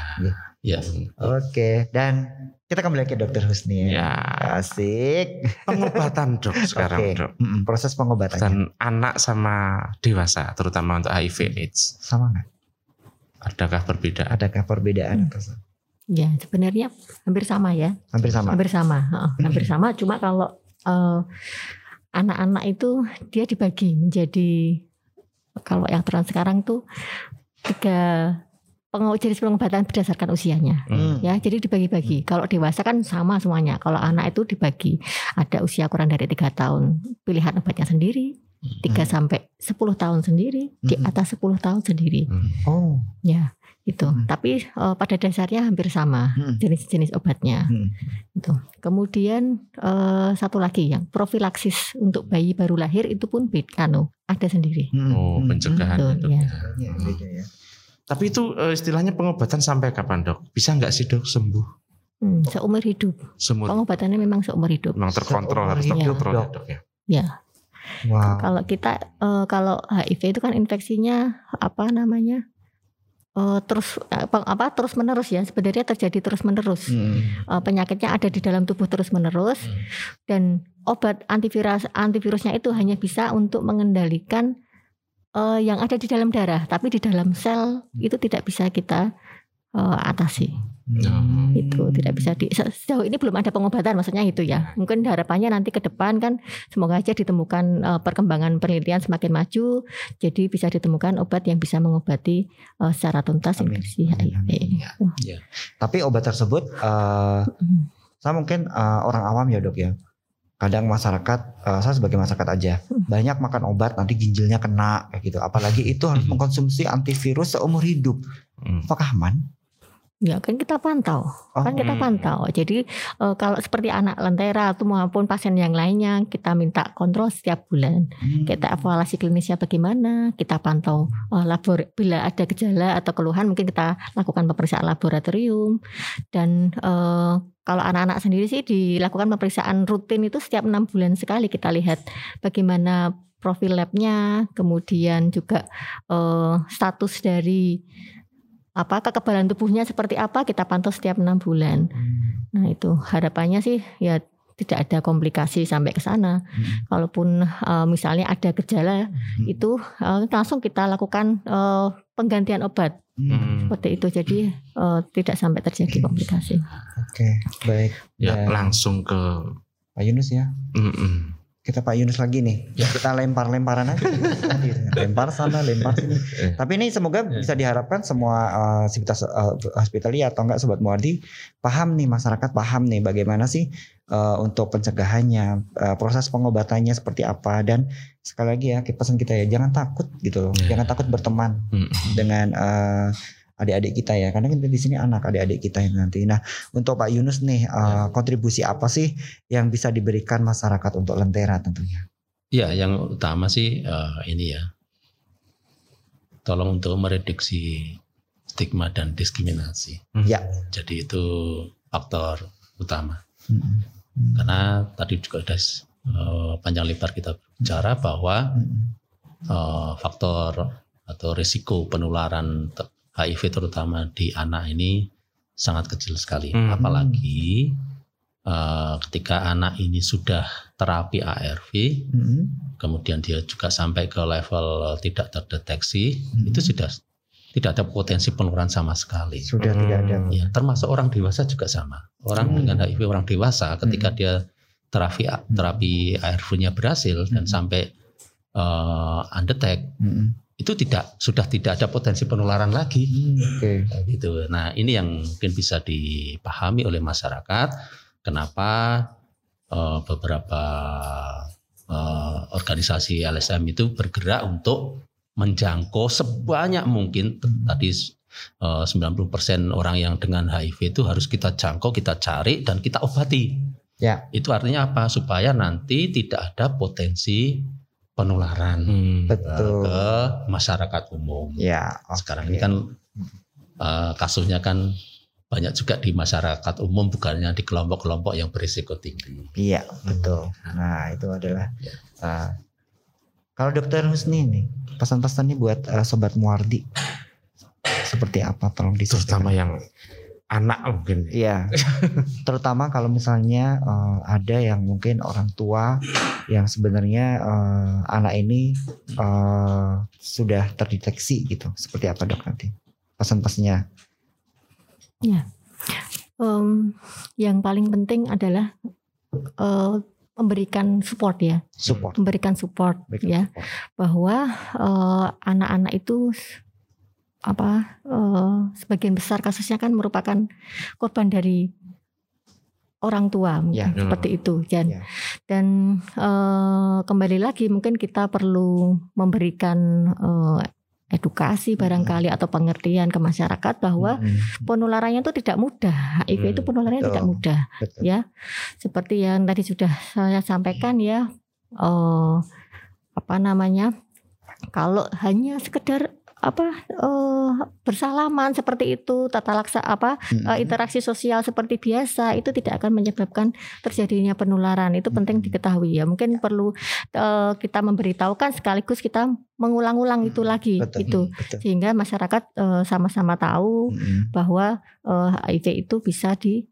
ya. Oke, dan kita kembali ke Dokter Husni. Ya. Asik. Pengobatan dok sekarang Oke, dok. Mm-mm, proses pengobatannya Dan anak sama dewasa, terutama untuk HIV AIDS, sama nggak? adakah perbedaan? Adakah perbedaan? Hmm. atau- Ya sebenarnya hampir sama ya. Hampir sama. Hampir sama, heeh, hampir sama. Cuma kalau eh, anak-anak itu dia dibagi menjadi kalau yang trans sekarang tuh tiga pengo- jenis pengobatan berdasarkan usianya. Hmm. Ya, jadi dibagi-bagi. Kalau dewasa kan sama semuanya. Kalau anak itu dibagi. Ada usia kurang dari tiga tahun, pilihan obatnya sendiri. 3 Hmm. sampai 10 tahun sendiri, di Hmm. atas 10 tahun sendiri. Hmm. Oh. Ya, itu. Hmm. Tapi eh, pada dasarnya hampir sama Hmm. jenis-jenis obatnya. Hmm. Itu. Kemudian eh, satu lagi yang profilaksis untuk bayi baru lahir itu pun beda, anu, ada sendiri. Hmm. Oh, Hmm. pencegahan Betul, dok. ya. Iya, beda ya. Tapi itu eh, istilahnya pengobatan sampai kapan dok? Bisa nggak sih dok sembuh? Hmm, seumur hidup. Semur Pengobatannya memang seumur hidup. memang terkontrol Seumur harus terkontrol ya Dok. dok ya. Ya, Wow. kalau kita eh, kalau HIV itu kan infeksinya apa namanya? eh, terus apa, apa terus menerus ya sebenarnya terjadi terus menerus Hmm. Eh, penyakitnya ada di dalam tubuh terus menerus Hmm. dan obat antivirus antivirusnya itu hanya bisa untuk mengendalikan eh, yang ada di dalam darah tapi di dalam sel itu tidak bisa kita eh, atasi Hmm. itu tidak bisa di se- sejauh ini belum ada pengobatan maksudnya itu ya mungkin harapannya nanti ke depan kan semoga aja ditemukan eh, perkembangan penelitian semakin maju jadi bisa ditemukan obat yang bisa mengobati eh, secara tuntas Amin. infeksi Amin, HIV. amin. Wah, Tapi obat tersebut mm. saya mungkin eh, orang awam ya dok ya. Kadang masyarakat, eh, saya sebagai masyarakat aja, Hmm. banyak makan obat nanti ginjalnya kena kayak gitu. Apalagi itu harus Hmm. mengkonsumsi antivirus seumur hidup. Hmm. Apakah aman? Ya kan kita pantau, Oh, kan kita Hmm. pantau. Jadi eh, kalau seperti anak lentera atau maupun pasien yang lainnya kita minta kontrol setiap bulan. hmm. Kita evaluasi klinisnya bagaimana, kita pantau eh, labor bila ada gejala atau keluhan mungkin kita lakukan pemeriksaan laboratorium dan eh, kalau anak-anak sendiri sih dilakukan pemeriksaan rutin itu setiap enam bulan sekali kita lihat bagaimana profil labnya, kemudian juga eh, status dari apa kekebalan tubuhnya seperti apa kita pantau setiap enam bulan. Nah itu harapannya sih ya tidak ada komplikasi sampai ke sana. Hmm. Kalaupun eh, misalnya ada gejala Hmm. itu eh, langsung kita lakukan eh, penggantian obat Hmm. seperti itu. Jadi eh, tidak sampai terjadi komplikasi. Oke, baik. Ya, Dan langsung ke Pak Yunus ya. Mm-mm. Kita Pak Yunus lagi nih. Kita lempar-lemparan aja. lempar sana, lempar sini. Eh. Tapi ini semoga Ya. bisa diharapkan semua uh, sivitas uh, hospitalia atau enggak sobat Muardi paham nih masyarakat paham nih bagaimana sih uh, untuk pencegahannya, uh, proses pengobatannya seperti apa dan sekali lagi ya pesan kita ya jangan takut gitu loh. Ya. Jangan takut berteman Mm-mm. dengan uh, adik-adik kita ya karena kita di sini anak adik-adik kita yang nanti. Nah, untuk Pak Yunus nih uh, kontribusi apa sih yang bisa diberikan masyarakat untuk Lentera tentunya? Ya, yang utama sih eh, ini ya. Tolong untuk mereduksi stigma dan diskriminasi. Ya. Jadi itu faktor utama. Mm-mm. Karena tadi juga ada eh, panjang lebar kita bicara bahwa eh, faktor atau risiko penularan HIV terutama di anak ini sangat kecil sekali. Hmm. Apalagi eh, ketika anak ini sudah terapi ARV, Mm-mm. kemudian dia juga sampai ke level tidak terdeteksi, Hmm. itu sudah tidak ada potensi penularan sama sekali. Sudah tidak ada. Hmm. Ya, termasuk orang dewasa juga sama. Orang Hmm. dengan HIV orang dewasa ketika Hmm. dia terapi terapi ARV-nya berhasil dan Hmm. sampai uh, undetect itu tidak sudah tidak ada potensi penularan lagi Hmm, Oke. gitu. Nah, ini yang mungkin bisa dipahami oleh masyarakat kenapa uh, beberapa uh, organisasi LSM itu bergerak untuk menjangkau sebanyak mungkin tadi uh, 90% orang yang dengan HIV itu harus kita jangkau, kita cari dan kita obati. Ya. Itu artinya apa? Supaya nanti tidak ada potensi penularan Hmm. Betul. ke masyarakat umum. Ya. oke. Sekarang ini kan uh, kasusnya kan banyak juga di masyarakat umum bukannya di kelompok-kelompok yang berisiko tinggi. Iya betul. Nah itu adalah. Ya. uh, kalau Dokter Husni nih pesan-pesannya buat uh, sobat Muardi seperti apa? Tolong disampaikan. Terutama yang anak mungkin. Iya. Terutama kalau misalnya uh, ada yang mungkin orang tua yang sebenarnya uh, anak ini uh, sudah terdeteksi gitu. Seperti apa dok nanti? Pesan-pesannya. Em, yang paling penting adalah eh, memberikan support ya, Support. memberikan support Berikan ya support. bahwa anak-anak itu s- apa eh, sebagian besar kasusnya kan merupakan korban dari orang tua mungkin Ya. seperti itu dan Ya. dan eh, kembali lagi mungkin kita perlu memberikan eh, edukasi barangkali atau pengertian ke masyarakat bahwa Mm, penularannya itu tidak mudah HIV itu Hmm, penularannya betul. tidak mudah betul. ya seperti yang tadi sudah saya sampaikan ya eh, apa namanya kalau hanya sekedar apa eh, bersalaman seperti itu tata laksa apa Mm-mm. eh, interaksi sosial seperti biasa itu tidak akan menyebabkan terjadinya penularan itu penting Mm-mm. diketahui ya mungkin perlu eh, kita memberitahukan sekaligus kita mengulang-ulang itu lagi Betul. itu Betul. sehingga masyarakat eh, sama-sama tahu Mm-mm. bahwa eh, HIV itu bisa di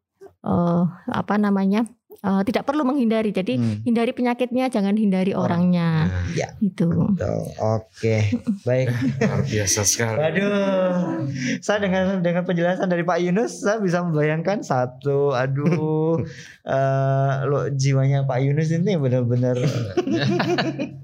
eh, apa namanya eh, tidak perlu menghindari jadi Mm. hindari penyakitnya jangan hindari Orang. orangnya Ya. itu Betul. Oke, baik. luar biasa sekali. Waduh, saya dengan dengan penjelasan dari Pak Yunus, saya bisa membayangkan satu, aduh, eh lo jiwanya Pak Yunus ini benar-benar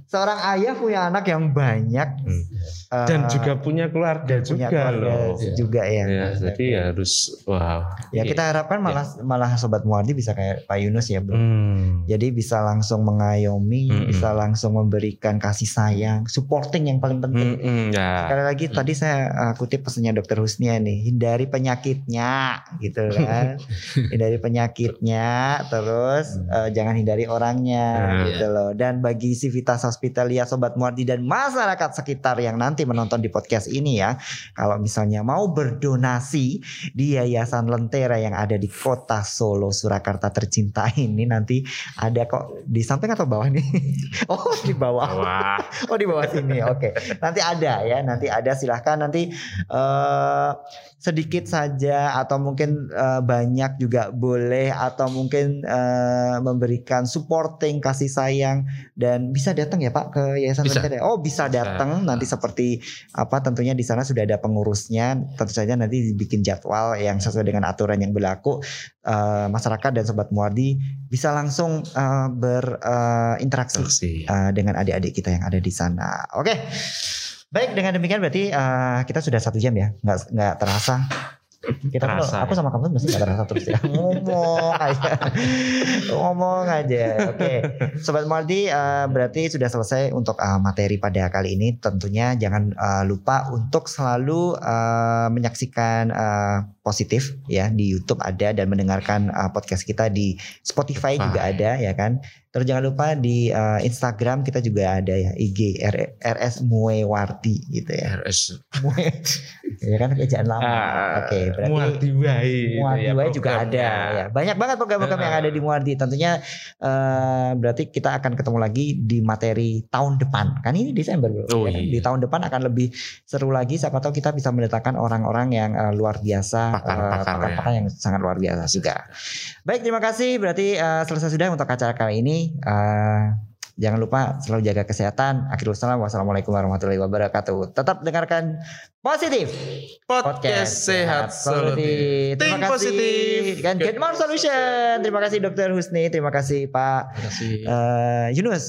seorang ayah punya anak yang banyak Hmm. eh, Dan juga punya keluarga dan punya juga keluarga loh. juga ya. Ya, jadi harus wow. Ya kita harapkan malah malah sobat Muardi bisa kayak Pak Yunus ya, Bro. Hmm. Jadi bisa langsung mengayomi, Mm-mm. bisa langsung memberikan kasih sayang, supporting yang paling penting. Mm-mm, ya. Sekali lagi tadi saya uh, kutip pesannya Dokter Husnia nih, hindari penyakitnya gitu kan. hindari penyakitnya, terus uh, jangan hindari orangnya Hmm. gitu loh. Dan bagi Civitas Hospitalia Sobat Muardi dan masyarakat sekitar yang nanti menonton di podcast ini ya, kalau misalnya mau berdonasi di Yayasan Lentera yang ada di Kota Solo Surakarta tercinta ini nanti ada kok di samping atau bawah nih? oh, di bawah. Wah. Oh di bawah sini, oke. Nanti ada ya, nanti ada. Silahkan nanti eh sedikit saja atau mungkin eh, banyak juga boleh atau mungkin eh, memberikan supporting kasih sayang dan bisa datang ya Pak ke Yayasan Bisa. Oh bisa datang nanti seperti apa? Tentunya di sana sudah ada pengurusnya. Tentu saja nanti dibikin jadwal yang sesuai dengan aturan yang berlaku. Eh, masyarakat dan sobat Muardi bisa langsung eh, berinteraksi Saksi. uh, dengan adik-adik kita yang ada di sana. Oke, baik dengan demikian berarti uh, kita sudah satu jam ya, nggak nggak terasa. Kita Terasa, aku sama kamu mesti nggak terasa terus ya. Ngomong aja, ngomong aja. Oke, sobat Mardi uh, berarti sudah selesai untuk uh, materi pada kali ini. Tentunya jangan uh, lupa untuk selalu uh, menyaksikan uh, positif ya di YouTube ada dan mendengarkan uh, podcast kita di Spotify juga ada ya kan. Terus jangan lupa di uh, Instagram kita juga ada ya IG R- RS Muewarti gitu ya. RS. Mue ya kan kerjaan lama. Ah, Oke, berarti Muardi Wai. Muardi itu Wai juga ada programnya. ya. Banyak banget program-program yang ada di Muardi. Tentunya eh, berarti kita akan ketemu lagi di materi tahun depan. Kan ini Desember bro. Oh, Ya kan? iya. Di tahun depan akan lebih seru lagi. Siapa tahu kita bisa mendatangkan orang-orang yang eh, luar biasa, Pakar-pakar eh, pakar-pakar yang sangat luar biasa juga. Baik, terima kasih. Berarti eh, selesai sudah untuk acara kali ini. Eh, Jangan lupa selalu jaga kesehatan. Akhirul salam. Wassalamualaikum warahmatullahi wabarakatuh. Tetap dengarkan positif. Podcast Sehat Solutif. Terima kasih. positif. Kan Get More Solution. Terima kasih Dokter Husni. Terima kasih Pak Terima kasih. eh, Yunus.